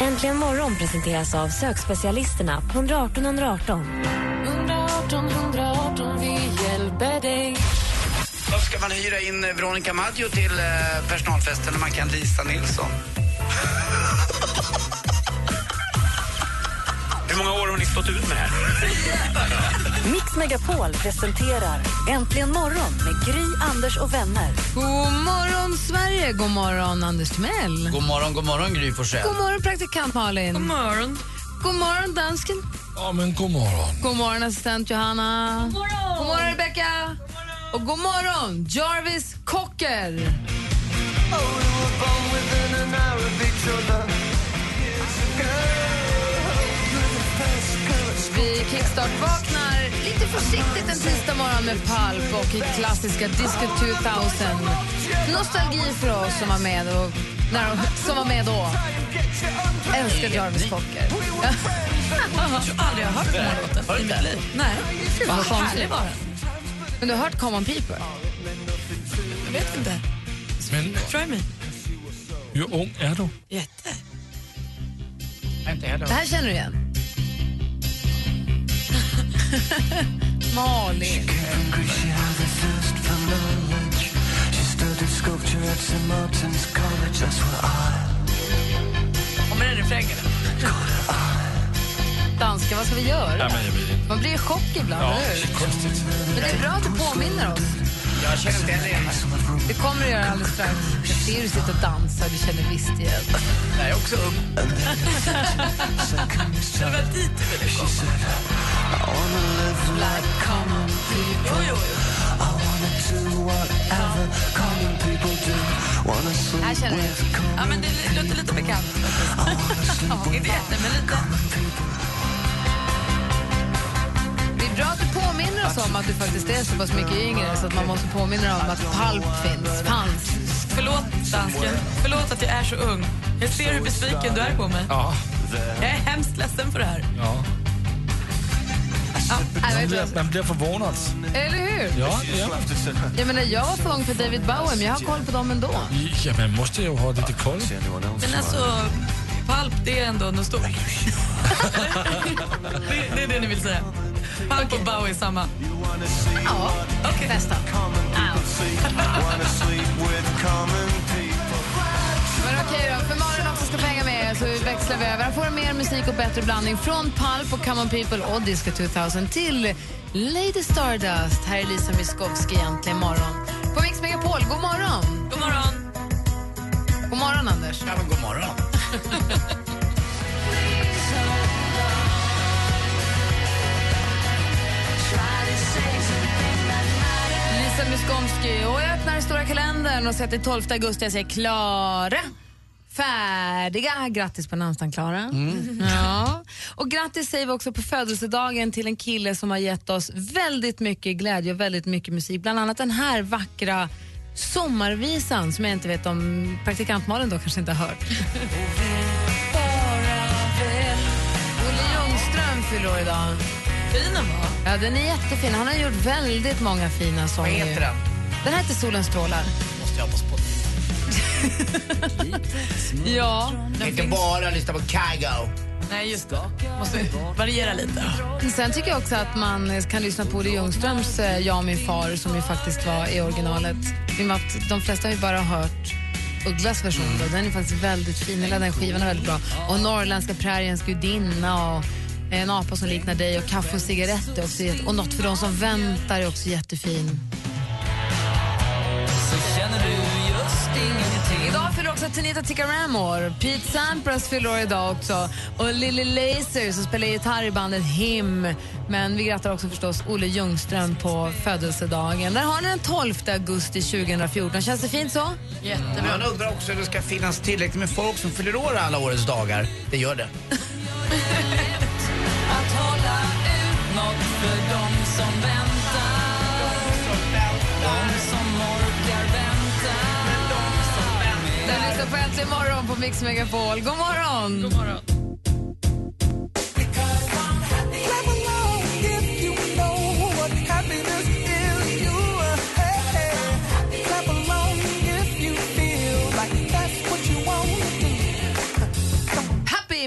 Äntligen morgon presenteras av sökspecialisterna på 118 118. Varför ska man hyra in Veronica Maggio till eh, personalfesten när man kan Lisa Nilsson? Hur många år har ni stått ut med det här? Mix Megapol presenterar Äntligen morgon med Gry, Anders och vänner. God morgon, Sverige! God morgon, Anders Timell. God morgon, god morgon Gry Forssell. God morgon, praktikant Malin. God morgon. God morgon, dansken. Ja, men god morgon. God morgon, assistent Johanna. God morgon, god morgon Rebecca. Och god morgon, Jarvis Cocker. Vi kickstart-vaknar lite försiktigt en tisdag morgon med Pulp och klassiska Disco 2000. Nostalgi för oss som var med, och, när, de- som var med då. Älskar Jarvis Cocker. Jag tror aldrig jag har hört den här låten i mitt liv. Nej. Vad härlig var den. Men du har hört Common People? Jag vet inte. Men Try me. hur ung är du? Jätte. Inte heller. Det här känner du igen? Malin. Med den refrängen. Danska, vad ska vi göra? Ja, men jag inte. Man blir i chock ibland, Ja, eller hur? konstigt. Men det är bra att du påminner oss. Jag känner inte heller igen mig. Det kommer du göra alldeles strax. Jag ser du sitter och dansar, du känner visst igen. Jag är också ung. Det var dit du ville komma. Här känner du. Ja, men det låter lite bekant. ja, inte jätte, men lite. Det är bra att du påminner oss om att du faktiskt är så pass mycket yngre så att man måste påminna om att Pulp finns. Fanns. Förlåt, dansken. Förlåt att jag är så ung. Jag ser hur besviken du är på mig. Ja, Jag är hemskt ledsen för det här. ja. Man blir, vad? man blir förvånad. Eller hur? Ja, ja. Jag, menar, jag var för ung för David Bowie, men jag har koll på dem ändå. ja, man måste ju ha lite koll. Men alltså, Pulp, det är ändå något stort. det, det är det ni vill säga. Pulp och Bowie är samma. Ja, Okej. nästan. Så växlar vi över. Här får du mer musik och bättre blandning från Pulp och Come On People och Disco 2000 till Lady Stardust. Här är Lisa Miskovsky egentligen morgon. På Mix Megapol, god morgon! God morgon. God morgon, Anders. Ja, men god morgon. Lisa Miskovsky. Och jag öppnar den stora kalendern och sätter 12 augusti. Jag säger klara. Färdiga. Grattis på namnsdagen, Klara. Ja. Och grattis säger vi också på födelsedagen till en kille som har gett oss väldigt mycket glädje och väldigt mycket musik. Bland annat den här vackra sommarvisan som jag inte vet om praktikantmalen då kanske inte har hört. Olle Ljungström fyller år idag. Fin den var. Ja, den är jättefin. Han har gjort väldigt många fina Vad sånger. heter den? Den här heter Solens strålar. Måste jag på Spotify. Ja. Inte bara lyssna på Kygo. Nej, just det. Måste variera lite. Sen tycker jag också att man kan lyssna på Olle Ljungströms eh, Jag och min far som ju faktiskt var i originalet. De flesta har ju bara hört Ugglas version. Då. Den är faktiskt väldigt fin. Hela den skivan är väldigt bra. Och Norrländska präriens gudinna och En apa som liknar dig och Kaffe och cigaretter. Också och Något för de som väntar är också jättefin. Också Tanita Tikaram år. Pete Sampras fyller år idag också. Och Lily Laser som spelar gitarr i bandet Him. Men vi grattar också förstås Olle Ljungström på födelsedagen. Där har ni den 12 augusti 2014. Känns det fint så? Man undrar också om det ska finnas tillräckligt med folk som fyller år alla årets dagar. Det gör det. Att hålla ut något för de som väntar. Du lyssnar på Äntligen morgon på Mix Megapol. God morgon! God morgon.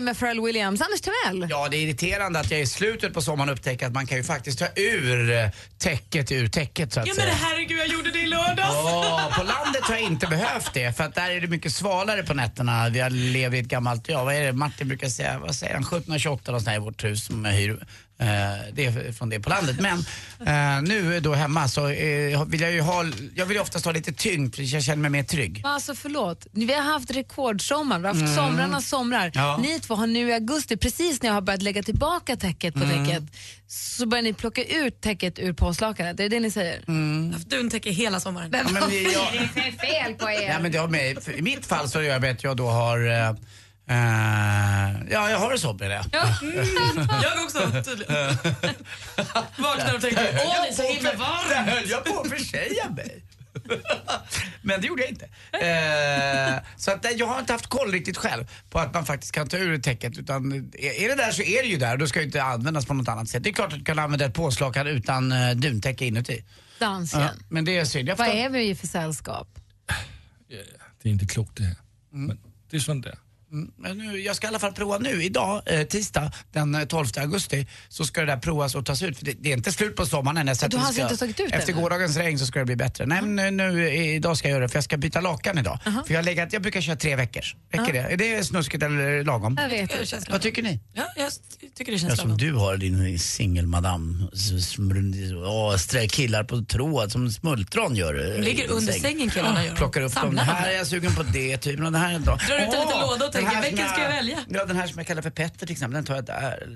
Med Pharrell Williams. Anders Timell. Ja, det är irriterande att jag i slutet på sommaren upptäcker att man kan ju faktiskt ta ur eh, täcket ur täcket så att Ja men säga. herregud, jag gjorde det i lördags. Ja, på landet har jag inte behövt det för att där är det mycket svalare på nätterna. Vi har lever i ett gammalt, ja vad är det Martin brukar säga, vad säger han, 1728 och sånt här i vårt hus som jag hyr. Eh, det är från det på landet. Men eh, nu då hemma så eh, vill jag ju ha, jag vill ju oftast ha lite tyngd för jag känner mig mer trygg. Alltså förlåt, vi har haft rekordsommar, vi har haft somrarnas somrar. Mm. Ja. Ni två har nu i augusti, precis när jag har börjat lägga tillbaka täcket på Mm. täcket, så börjar ni plocka ut täcket ur påslakanet. Det är det ni säger? Mm. Jag har haft duntäcke hela sommaren. Ja, men vi- jag- Det är fel på er. Ja, men det har med, I mitt fall så gör jag med att jag då har eh, eh, ja, jag har det så med det. Jag också tydligen. Vaknar och tänker, åh det är så himla Där varmt. höll jag på att försäga mig. Men det gjorde jag inte. Eh, så att, nej, jag har inte haft koll riktigt själv på att man faktiskt kan ta ur täcket. Utan är det där så är det ju där. Då ska det inte användas på något annat sätt. Det är klart att du kan använda ett påslakan utan uh, duntäcke inuti. Dansken. Ja, men det är synd. Jag Vad är vi i för sällskap? Det är inte klokt det här. Men det är sånt där. Men nu, jag ska i alla fall prova nu. Idag, eh, tisdag den eh, 12 augusti, så ska det där provas och tas ut. För det, det är inte slut på sommaren än. Jag Du har det alltså ska- inte tagit ut det Efter ännu? gårdagens regn så ska det bli bättre. Nej men nu, nu, idag ska jag göra det för jag ska byta lakan idag. För jag, har legat, jag brukar köra tre veckor. Räcker det? Är det snuskigt eller lagom? Jag vet känns Vad tycker ni? Ja, jag tycker det Ja, känns som lagom. du har din singelmadam. killar på tråd som smultron gör. eh, ligger under säng. sängen, killarna gör. Plockar upp. Samlar Det dem. här är jag sugen på det typen och det här är bra. Drar ut en liten låda och den tänker, vilken ska jag välja? Ja, den här som jag kallar för Petter till exempel, den tar jag där.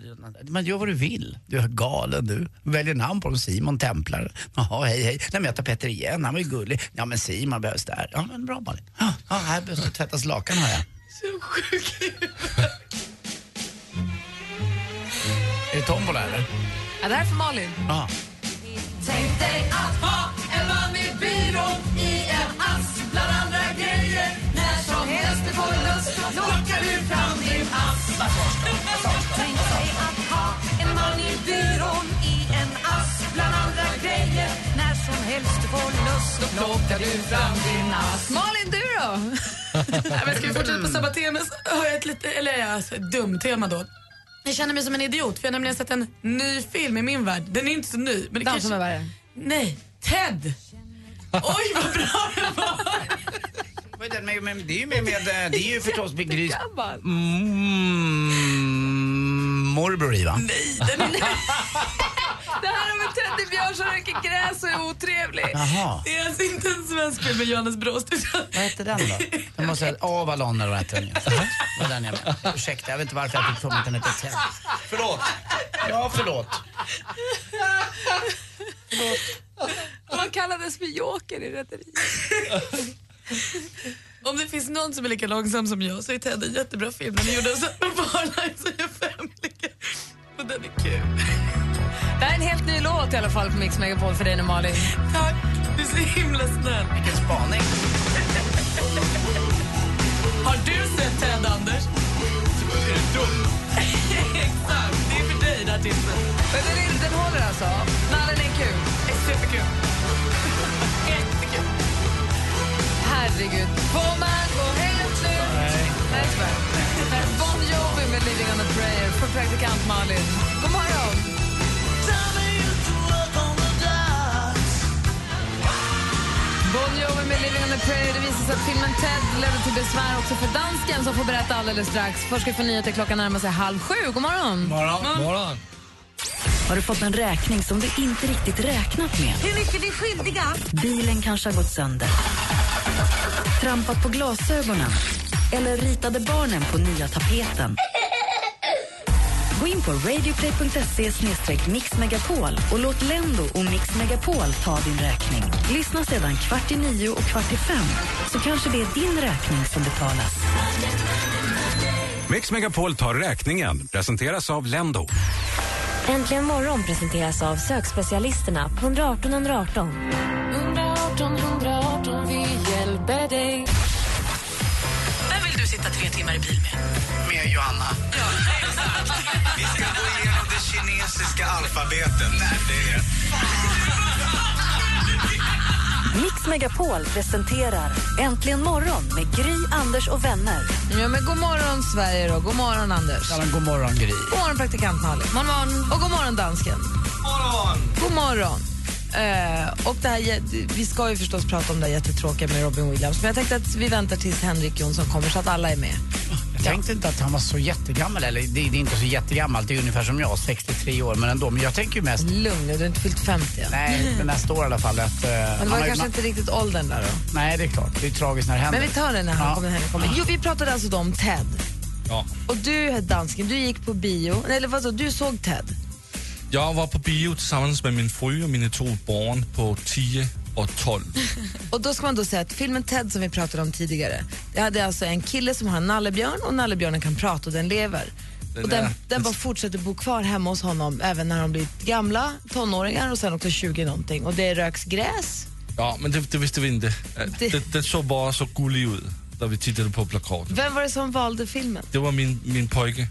Man gör vad du vill. Du är galen du. Väljer namn på dem. Simon Templare. Jaha, hej hej. Nej men jag tar Petter igen, han var ju gullig. Ja men Simon behövs där. Ja men bra Malin. Ja, här behövs det tvättas lakan har jag. Så sjuk Är det tombola eller? Ja, det här är för Malin. Ja. Tänk dig att ha en man i byrån i en ask plockar du fram din ask. Tänk dig att ha en man i byrån i en ask bland andra grejer. När som helst du får lust så plockar du fram din ask. Malin, du då? Nej, men ska vi fortsätta på samma tema så har jag ett lite, eller ja, alltså, ett dumt tema då. Jag känner mig som en idiot för jag har nämligen sett en ny film i min värld. Den är inte så ny. Men det Dansa med vargen. Nej, Ted! Oj vad bra jag var! Den med, med, det är ju med, med det är ju förstås med gris... Gammal. Mm, morbror i va? Nej, den är, Det här med teddybjörn som röker gräs och är otrevlig. Jaha. det är alltså inte en svensk film med Johannes Brost Vad heter den då? Jag måste säga, Avalon eller vad heter den? Vad den är med. Ursäkta, jag vet inte varför jag fick för mig att den heter Ted. Förlåt. Ja, förlåt. Man kallades för joker i Rederiet. Om det finns någon som är lika långsam som jag så är Ted en jättebra film. Den är gjord av Simon Barline som gör femlika. Och den är kul. Det här är en helt ny låt i alla fall på Mix Megapol för dig nu Malin. Tack, du är så himla snäll. Vilken spaning. Har du sett Ted, Anders? Är du dum? Exakt, det är för dig. Men den, är, den håller alltså? Nallen är kul. Det är superkul. Herregud. Får man gå helt nu? Nej. Nej, tyvärr. Bon Jovi med Living on a prayer för praktikant Malin. God morgon. Bon Jovi med Living on a prayer. Det visar sig att filmen Ted ledde till besvär också för dansken som får berätta alldeles strax. Först ska vi få nyheter klockan närmar sig halv sju. God morgon. Morgon. Morgon. Har du fått en räkning som du inte riktigt räknat med? Hur mycket vi är skyldiga? Bilen kanske har gått sönder. Trampat på glasögonen. Eller ritade barnen på nya tapeten. Gå in på radioplay.se mixmegapol och låt Lendo och Mix Megapol ta din räkning. Lyssna sedan kvart i nio och kvart i fem så kanske det är din räkning som betalas. Mix Megapol tar räkningen presenteras av Lendo. Äntligen morgon presenteras av sökspecialisterna på 118 118. 118 i bil med? Med Johanna. Vi ska gå igenom det kinesiska alfabetet. Det är... Mix Megapol presenterar Äntligen morgon med Gry, Anders och vänner. Ja, men god morgon, Sverige. Då. God morgon, Anders. Ja, men god morgon, Gry. God morgon, praktikant Malin. God morgon. Och god morgon, dansken. Morgon! God morgon. Eh, och det här, vi ska ju förstås prata om det här jättetråkiga med Robin Williams, men jag tänkte att vi väntar tills Henrik Jonsson kommer så att alla är med. Jag tänkte inte att han var så jättegammal, eller det, det är inte så jättegammalt, det är ungefär som jag, 63 år, men ändå. Men jag tänker ju mest, Lugn nu, du har inte fyllt 50 än. nej, men nästa år i alla fall, att... eh, Men det har var kanske man- inte riktigt åldern där då. Nej, det är klart. Det är tragiskt när det händer. Men vi tar det när han Ja. kommer. Henrik kommer. Jo, vi pratade alltså då om Ted. Ja. Och du, dansken, du gick på bio, eller vadå, du såg Ted? Jag var på bio tillsammans med min fru och mina två barn på 10 och 12. Och då ska man då säga att filmen Ted som vi pratade om tidigare, det hade alltså en kille som har en nallebjörn och nallebjörnen kan prata och den lever. Den och den, den bara fortsätter bo kvar hemma hos honom även när de blir gamla, tonåringar och sen också 20 någonting. Och det röks gräs. Ja, men det, det visste vi inte. Äh, Det- Det, det såg bara så gulligt ut när vi tittade på plakaten. Vem var det som valde filmen? Det var min, min pojke.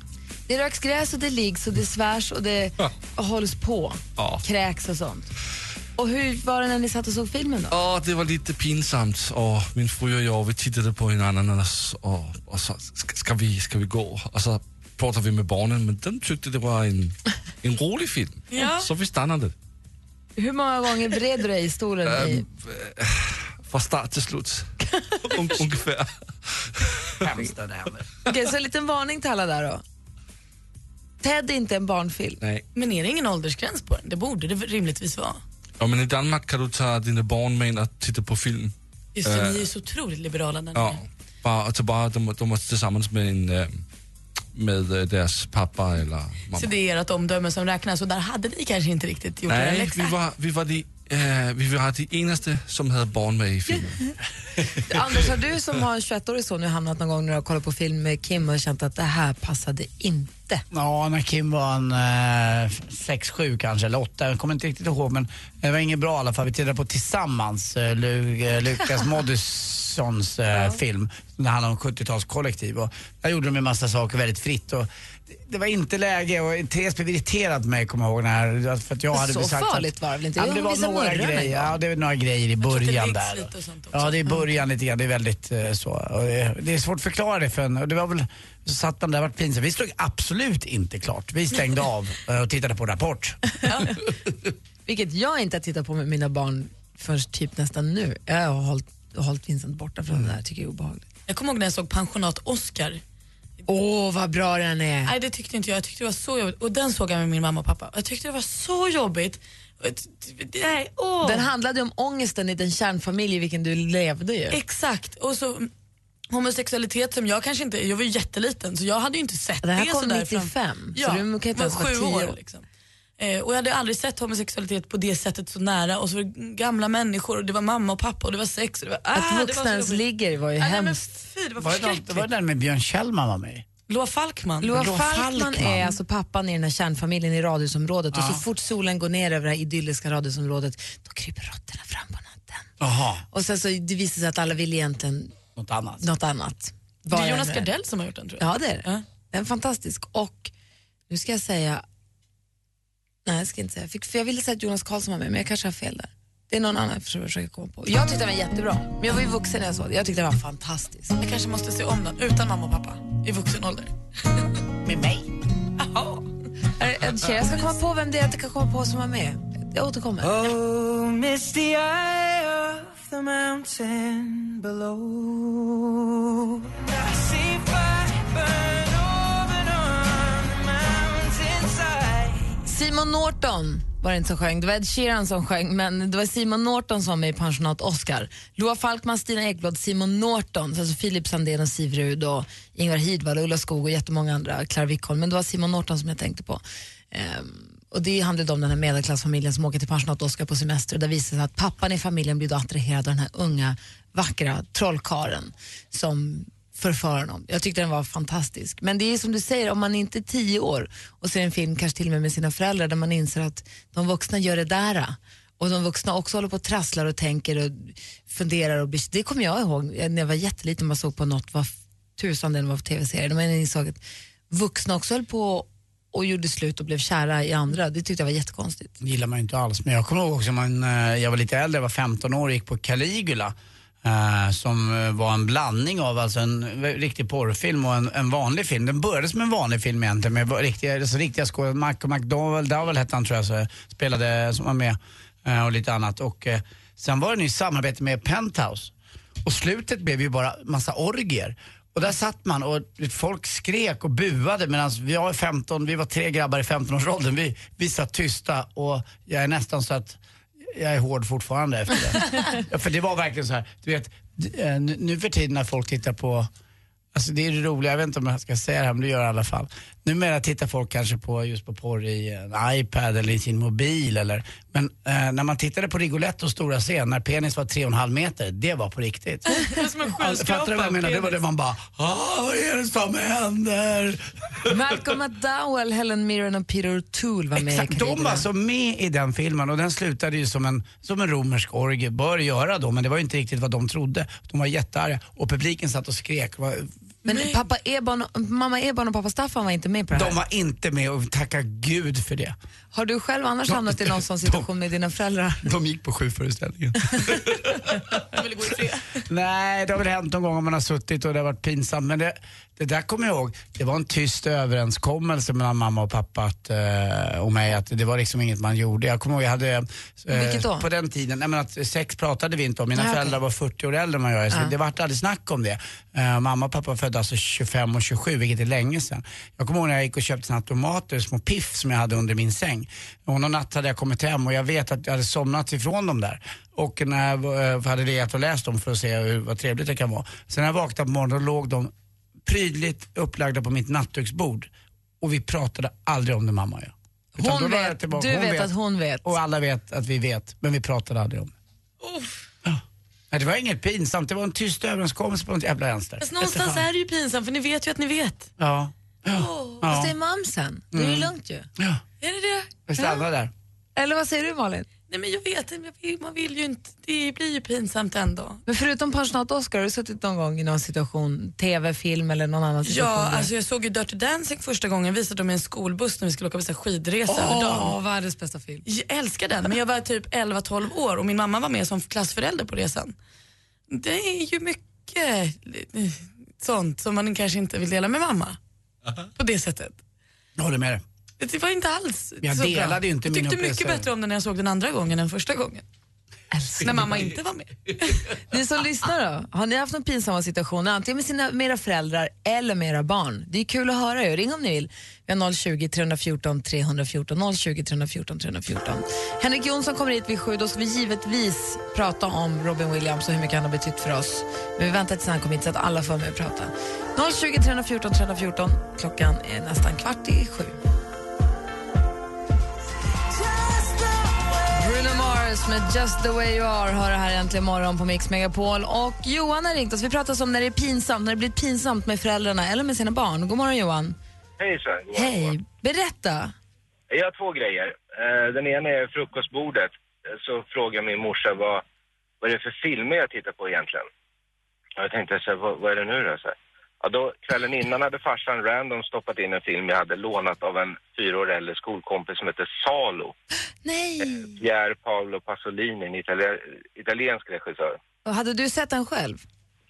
Det röks gräs och det liggs och det svärs och det Ja. hålls på. Ja. Kräks och sånt. Och hur var det när ni satt och såg filmen då? Och det var lite pinsamt och min fru och jag vi tittade på varandra och, och så ska, ska, vi, ska vi gå? Och så pratade vi med barnen men de tyckte det var en, en rolig film. Ja. Så vi stannade. Hur många gånger vred du dig i stolen? Ähm, Från start till slut. Un, ungefär. Hemskt det. Okej, så en liten varning till alla där då. Ted är inte en barnfilm. Nej. Men är det ingen åldersgräns på den? Det borde det rimligtvis vara. Ja, men i Danmark kan du ta dina barn med in och titta på film. Just det, ni är ju så otroligt liberala där Ja, nere. bara, alltså bara de, de var tillsammans med, en, eh, med eh, deras pappa eller mamma. Så det är ert omdöme som räknas och där hade ni kanske inte riktigt gjort er Nej, läxa. vi var, vi var de, eh, vi var de enaste som hade barn med i filmen. Anders, har du som har en 21-årig son nu hamnat någon gång när du har kollat på film med Kim och känt att det här passade inte? Ja, när Kim var en eh, 6-7 kanske, eller 8, jag kommer inte riktigt ihåg. Men det var inget bra i alla fall. Vi tittade på tillsammans eh, Lu, eh, Lukas Moodyssons eh, film. Det handlar om 70-talskollektiv. Och där gjorde de en massa saker väldigt fritt. Och det, det var inte läge och Therese blev irriterad på mig kommer jag ihåg. När, för att jag hade Så sagt farligt att, var det väl inte? Ja, Det men det var några grejer, ja, det var några grejer i början där. Ja, det är i början lite grann. Det är väldigt eh, så. Och det, det är svårt att förklara det för en. Och det var väl, så satt man där och vart pinsam. Vi slog absolut inte klart. Vi stängde av eh, och tittade på Rapport. Vilket jag inte har tittat på med mina barn förrän typ nästan nu. Jag har hållit, hållit Vincent borta från det där, tycker jag är obehagligt. Jag kommer ihåg när jag såg Pensionat Oscar. Åh, vad bra den är! Nej, det tyckte inte jag. Jag tyckte det var så jobbigt. Och den såg jag med min mamma och pappa. Jag tyckte det var så jobbigt. Nej, åh. Den handlade ju om ångesten i den kärnfamilj i vilken du levde ju. Exakt. Och så homosexualitet som jag kanske inte, jag var ju jätteliten så jag hade ju inte sett Det här kom sådär 95, fram- så ja, du kan inte ens vara sju 10 år. år. Liksom. Eh, och jag hade aldrig sett homosexualitet på det sättet så nära och så var det gamla människor och det var mamma och pappa och det var sex. Och det var, ah, Att vuxna ens ligger var ju Ah, nej, men hemskt. fy, det var Var det, något, var det den med Björn Kjellman var med? Loa Falkman. Loa Falkman, Falkman. är alltså pappan i den här kärnfamiljen i radhusområdet och Ja. så fort solen går ner över det här idylliska radhusområdet då kryper råttorna fram på natten. Jaha, Och sen så det visar sig att alla vill egentligen något annat. något annat. Det är Jonas Gardell som har gjort den tror jag. Ja det är det. Ja. Den är fantastisk. Och nu ska jag säga, nej jag ska inte säga, för jag ville säga att Jonas Karlsson var med men jag kanske har fel där. Det är någon annan jag försöker komma på. Jag tyckte den var jättebra, men jag var ju vuxen när jag såg det. Jag tyckte den var fantastisk. Jag kanske måste se om den utan mamma och pappa i vuxen ålder. Med mig? Jaha. Jag ska komma på vem det är jag inte kan komma på som var med. Jag återkommer. Oh, miss the eye of the mountain below. Simon Norton var det inte som sjöng. Det var Ed Sheeran som sjöng, men det var Simon Norton som var med i Pensionat Oscar. Loa Falkman, Stina Ekblad, Simon Norton, alltså Filip Sandén och Siv Rud och Ingvar Hidvall, Ulla Skog och jättemånga andra, Clara Wickholm. Men det var Simon Norton som jag tänkte på. Um, och det handlade om den här medelklassfamiljen som åker till Pensionat Oscar på semester och där visar sig att pappan i familjen blir då attraherad av den här unga, vackra trollkaren som förföra honom. Jag tyckte den var fantastisk. Men det är som du säger, om man inte är tio år och ser en film, kanske till och med med sina föräldrar, där man inser att de vuxna gör det där ah. och de vuxna också håller på och trasslar och tänker och funderar. Och blir, det kommer jag ihåg när jag var jätteliten, man såg på något, vad tusan det var för tv-serie, men jag insåg att vuxna också höll på och gjorde slut och blev kära i andra. Det tyckte jag var jättekonstigt. Det gillar man ju inte alls. Men jag kommer ihåg också, när eh, jag var lite äldre, jag var 15 år och gick på Caligula. Eh, som eh, var en blandning av alltså en eh, riktig porrfilm och en, en vanlig film. Den började som en vanlig film egentligen med riktiga, alltså riktiga skådespelare. Marco McDowell, Dowell hette han tror jag, så spelade, som var med och lite annat. Och sen var det i samarbete med Penthouse. Och slutet blev ju bara massa orgier. Och där satt man och folk skrek och buade medan vi var 15, vi var tre grabbar i 15-årsåldern. Vi, vi satt tysta och jag är nästan så att jag är hård fortfarande efter det. ja, för det var verkligen så här, du vet, eh, nu nu för tiden när folk tittar på Alltså det är det roliga, jag vet inte om jag ska säga det här men det gör jag i alla fall. Numera tittar folk kanske på just på porr i en iPad eller i sin mobil eller Men eh, när man tittade på Rigolettos stora scen när penis var 3,5 meter, det var på riktigt. Alltså, fattar du vad jag menar? Det var det man bara, ah, vad är det som händer? Malcolm McDowell, Helen Mirren och Peter O'Toole var med i Exakt, de var alltså med i den filmen och den slutade ju som en, som en romersk orgie bör göra då men det var ju inte riktigt vad de trodde. De var jättearga och publiken satt och skrek. Var- Men pappa Eban, och- mamma Eban och pappa Staffan var inte med på det här. De var inte med och tacka gud för det. Har du själv annars De- hamnat i någon sån situation med dina föräldrar? De gick på sju föreställningar. Nej, det har väl hänt någon gång om man har suttit och det har varit pinsamt. Men det, det där kommer jag ihåg, det var en tyst överenskommelse mellan mamma och pappa att, eh, och mig att det var liksom inget man gjorde. Jag kommer ihåg, jag hade... eh, Vilket då? På den tiden, nej men att sex pratade vi inte om. Mina Nej, okej. föräldrar var 40 år äldre än vad jag är, så Ja. det vart aldrig snack om det. Eh, mamma och pappa var födda alltså 25 och 27, vilket är länge sedan. Jag kommer ihåg när jag gick och köpte såna tomater, små piff som jag hade under min säng. Och någon natt hade jag kommit hem och jag vet att jag hade somnat ifrån dem där. Och när jag eh, hade legat och läst dem för att se hur, vad trevligt det kan vara. Sen när jag vaknade på morgonen låg de prydligt upplagda på mitt nattduksbord. Och vi pratade aldrig om det mamma och jag. Utan Hon jag vet, tillbaka- du hon vet, att hon vet. Och alla vet att vi vet, men vi pratade aldrig om det. Ja. Nej, det var inget pinsamt, det var en tyst överenskommelse på något jävla vänster. Fast någonstans är det ju pinsamt för ni vet ju att ni vet. Ja. Fast det är mamsen. Det är ju Mm. lugnt ju. Ja. Är det det? Vi stannar där. Eller vad säger du Malin? Nej men jag vet inte, man vill ju inte, det blir ju pinsamt ändå. Men förutom pensionat-Oscar, har du suttit någon gång i någon situation, tv, film eller någon annan situation? Ja, där- alltså jag såg ju Dirty Dancing första gången, visade de i en skolbuss när vi skulle åka på skidresa över Åh, dagen. världens bästa film. Jag älskar den, men jag var typ 11-12 år och min mamma var med som klassförälder på resan. Det är ju mycket sånt som man kanske inte vill dela med mamma. På det sättet. Jag håller med dig. Det var inte alls Jag så delade bra. ju inte Jag min tyckte mycket upplevelse. bättre om den när jag såg den andra gången än första gången. När mamma inte var med. Ni som lyssnar då, har ni haft någon pinsamma situationer antingen med, sina, med era föräldrar eller med era barn? Det är kul att höra ju. Ring om ni vill. Vi har 020 314 314 020 314 314. Henrik Jonsson kommer hit vid sju. Då ska vi givetvis prata om Robin Williams och hur mycket han har betytt för oss. Men vi väntar tills han kommer hit så att alla får med och prata. 020 314 314. Klockan är nästan kvart i sju. Mars med Just the way you are hör här äntligen morgon på Mix Megapol. Och Johan har ringt oss. Vi pratar om när det är pinsamt, när det blir pinsamt med föräldrarna eller med sina barn. God morgon Johan. Hejsan. Hej. Berätta. Jag har två grejer. Eh, Den ena är frukostbordet. Så frågar min morsa vad, vad är det för filmer jag tittar på egentligen. Och jag tänkte så här, vad, vad är det nu då? Så här. Ja, då, kvällen innan hade farsan random stoppat in en film jag hade lånat av en fyra år äldre skolkompis som heter Salo. Nej. Pier Paolo Pasolini, en itali- italiensk regissör. Och hade du sett den själv?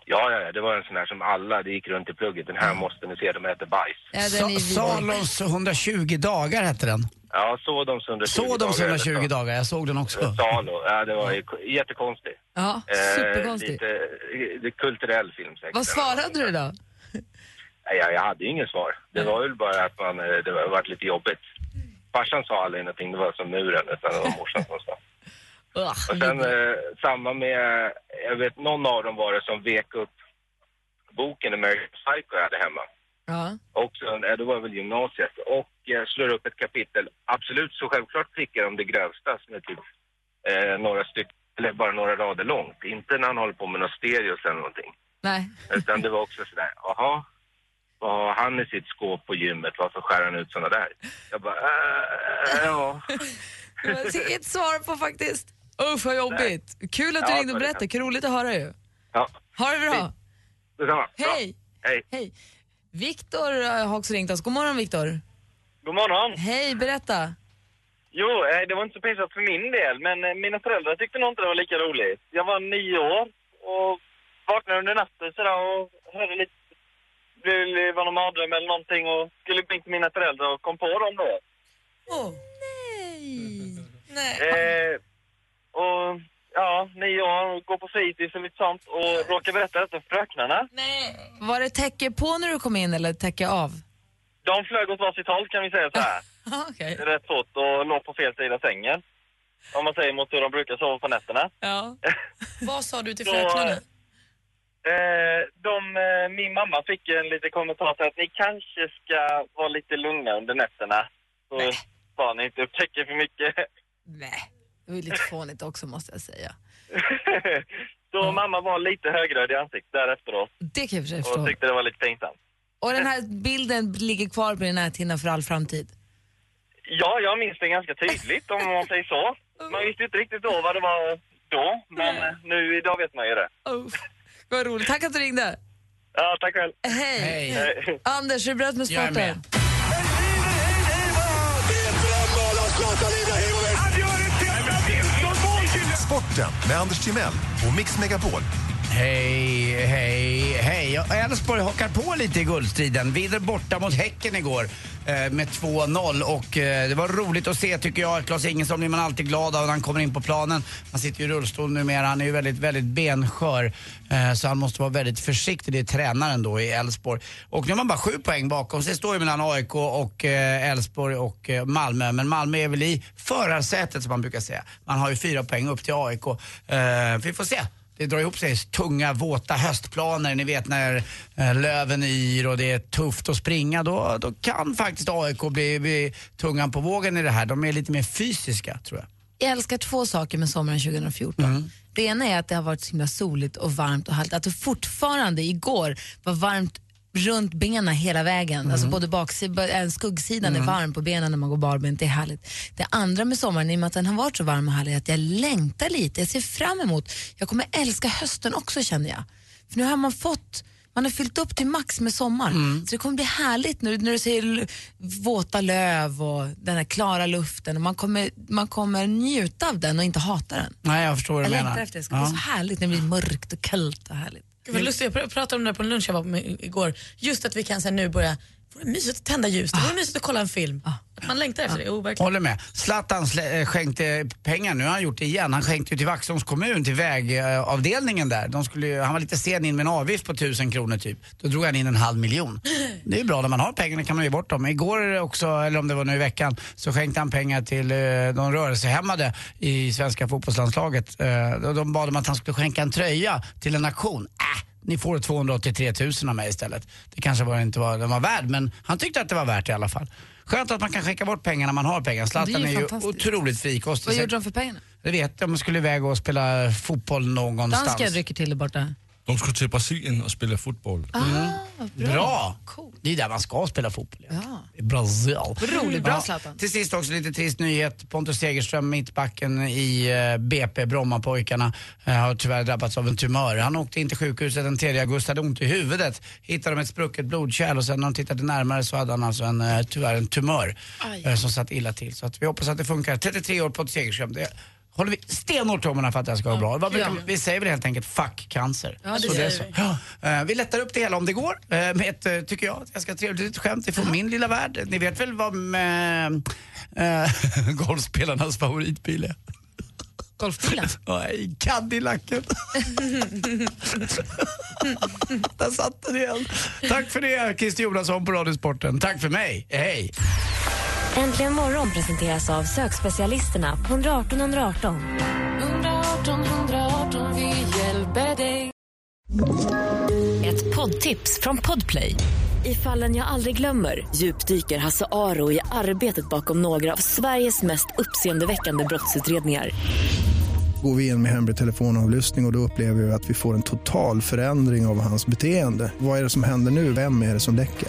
Ja, ja, ja, det var en sån här som alla, det gick runt i plugget. Den här måste ni se, de heter Bajs. Ja, Sa-. Salons 120 dagar hette den. Ja, Sodoms 120 Sodoms dagar. 120 dagar, jag såg den också. Salo, ja det var ju jättekonstigt. Ja, Eh, superkonstigt. lite eh, det är kulturell film säkert. Vad svarade du då? Nej, jag, jag hade ju ingen svar. Det var väl bara att man, eh, det var varit lite jobbigt. Farsan sa aldrig någonting, det var som muren, utan det var morsan som sa. Och sen eh, samma med, jag vet någon av dem var det som vek upp boken American Psycho jag hade hemma. Ja. Också, eh, det var väl gymnasiet. Och eh, slår upp ett kapitel, absolut så självklart prickar om det grövsta som är typ eh, några stycken, eller bara några rader långt. Inte när han håller på med några stereos eller någonting. Nej. Utan det var också sådär, jaha, vad har han i sitt skåp på gymmet? Varför skär han ut såna där? Jag bara, äh, ja. Det var inget svar på faktiskt. Usch vad jobbigt. Kul att du Ja, ringde och berättade. Kul roligt att höra ju. ja. Ha det bra. Detsamma. Bra. Hej. Hej. Hej. Viktor eh, har också ringt oss. God morgon Viktor. God morgon. Hej, berätta. Jo, eh, det var inte så pinsamt för min del, men eh, mina föräldrar tyckte nog inte det var lika roligt. Jag var nio år och vaknade under natten sådär och hörde lite... Någon mardröm eller någonting och skulle in till mina föräldrar och kom på dem då. Åh. Nej. Nej. Eh, och ja, nio år, gå på fritids och lite sånt och råkade berätta detta för fröknarna. Var det täcke på när du kom in eller täcke av? De flög åt varsitt håll kan vi säga så här. Okej. Rätt fort och låg på fel sida sängen. Om man säger mot hur de brukar sova på nätterna. Ja. Vad sa du till Så, fröknarna? Eh, de, eh, min mamma fick en liten kommentar till att ni kanske ska vara lite lugna under nätterna. Så sa ni inte upptäcker för mycket. Nej. Det var ju lite fånigt också måste jag säga. Så mamma var lite högröd i ansiktet därefter då. Det kan jag i och för sig Och förstå. tyckte det var lite pinsamt. Och den här bilden ligger kvar på din näthinna för all framtid. Ja, jag minns det ganska tydligt om man säger så. Man visste inte riktigt då vad det var då, men nu idag vet man ju det. Vad roligt. Tack att du ringde. Ja, tack själv. Hej. Hej. Anders, hur bröt med Jag är sporten? med. Sporten med Anders Timell och Mix Megapol. Hej, hej, hej. Elfsborg hakar på lite i guldstriden. Vinner borta mot Häcken igår eh, med 2-0 och eh, det var roligt att se tycker jag. Klas Ingesson blir man alltid glad av när han kommer in på planen. Han sitter ju i rullstol numera, han är ju väldigt, väldigt benskör. Eh, så han måste vara väldigt försiktig, det är tränaren då i Elfsborg. Och nu har man bara sju poäng bakom sig. Det står ju mellan AIK och eh, Elfsborg och eh, Malmö. Men Malmö är väl i förarsätet som man brukar säga. Man har ju fyra poäng upp till AIK. Eh, vi får se det drar ihop sig tunga våta höstplaner. Ni vet när eh, löven yr och det är tufft att springa. Då, då kan faktiskt AIK bli, bli tungan på vågen i det här. De är lite mer fysiska tror jag. Jag älskar två saker med sommaren 2014. Mm. Det ena är att det har varit så himla soligt och varmt och härligt. Att det fortfarande igår var varmt runt benen hela vägen. Mm. Alltså både baksidan, skuggsidan är varm på benen när man går barbent. Det är härligt. Det andra med sommaren, i och med att den har varit så varm och härlig, är att jag längtar lite. Jag ser fram emot, jag kommer älska hösten också känner jag. För nu har man fått man har fyllt upp till max med sommar. Mm. Så det kommer bli härligt när, när du ser våta löv och den här klara luften. Och man, kommer, man kommer njuta av den och inte hata den. Nej, jag förstår vad Jag du längtar menar. efter det. Det ska vara så härligt när det blir mörkt och kallt och härligt. Gud, vad lustigt. Jag pr- pratade om det på en lunch jag var på igår. Just att vi kan sen nu börja, det vore mysigt att tända ljus, det vore mysigt att kolla en film. Att man längtar efter det, oh, verkligen. Håller med. Zlatan slä- eh, skänkte pengar, nu har han gjort det igen. Han skänkte ju till Vaxholms kommun, till vägavdelningen där. De skulle, ju- han var lite sen in med en avgift på tusen kronor typ. Då drog han in en halv miljon. Det är bra, när man har pengarna kan man ge bort dem. Igår också, eller om det var nu i veckan, så skänkte han pengar till eh, de rörelsehämmade i svenska fotbollslandslaget. Eh, och de bad om att han skulle skänka en tröja till en aktion. Äh, ni får 283 000 av mig istället. Det kanske var inte var, den var värd, men han tyckte att det var värt i alla fall. Skönt att man kan skänka bort pengar när man har pengar. Zlatan Det är är ju otroligt frikostig. Vad gjorde de för pengarna? det vet jag, man skulle iväg och spela fotboll någonstans. Dansken rycker till där borta. De skulle till Brasilien och spela fotboll. Ah, bra. Bra! Det är där man ska spela fotboll. Ja. I Brasil. Roligt, bra Zlatan. Till sist också lite trist nyhet. Pontus Segerström, mittbacken i eh, BP, Brommapojkarna, eh, har tyvärr drabbats av en tumör. Han åkte in till sjukhuset den 3 augusti, hade ont i huvudet. Hittade de ett sprucket blodkärl och sen när de tittade närmare så hade han alltså en, eh, tyvärr en tumör eh, som satt illa till. Så att vi hoppas att det funkar. 33 år Pontus Segerström. Det håller vi stenhårt tummarna för att det här ska gå bra. Vad brukar. Vi säger väl helt enkelt fuck cancer. Ja, det Så säger är så. vi. Eh, Vi lättar upp det hela om det går eh, med ett, eh, tycker jag, ganska trevligt litet skämt ifrån min lilla värld. Ni vet väl vad med, eh, golfspelarnas favoritbil är? Golfbilen? Nej, Cadillacen. Där satt den igen. Tack för det, Christer Jonasson på Radiosporten. Tack för mig. Hej! Äntligen morgon presenteras av sökspecialisterna på 118 118. 118 118, vi hjälper dig. Ett poddtips från Podplay. I fallen jag aldrig glömmer djupdyker Hasse Aro i arbetet bakom några av Sveriges mest uppseendeväckande brottsutredningar. Går vi in med hemlig telefonavlyssning och, och då upplever vi att vi får en total förändring av hans beteende. Vad är det som händer nu? Vem är det som läcker?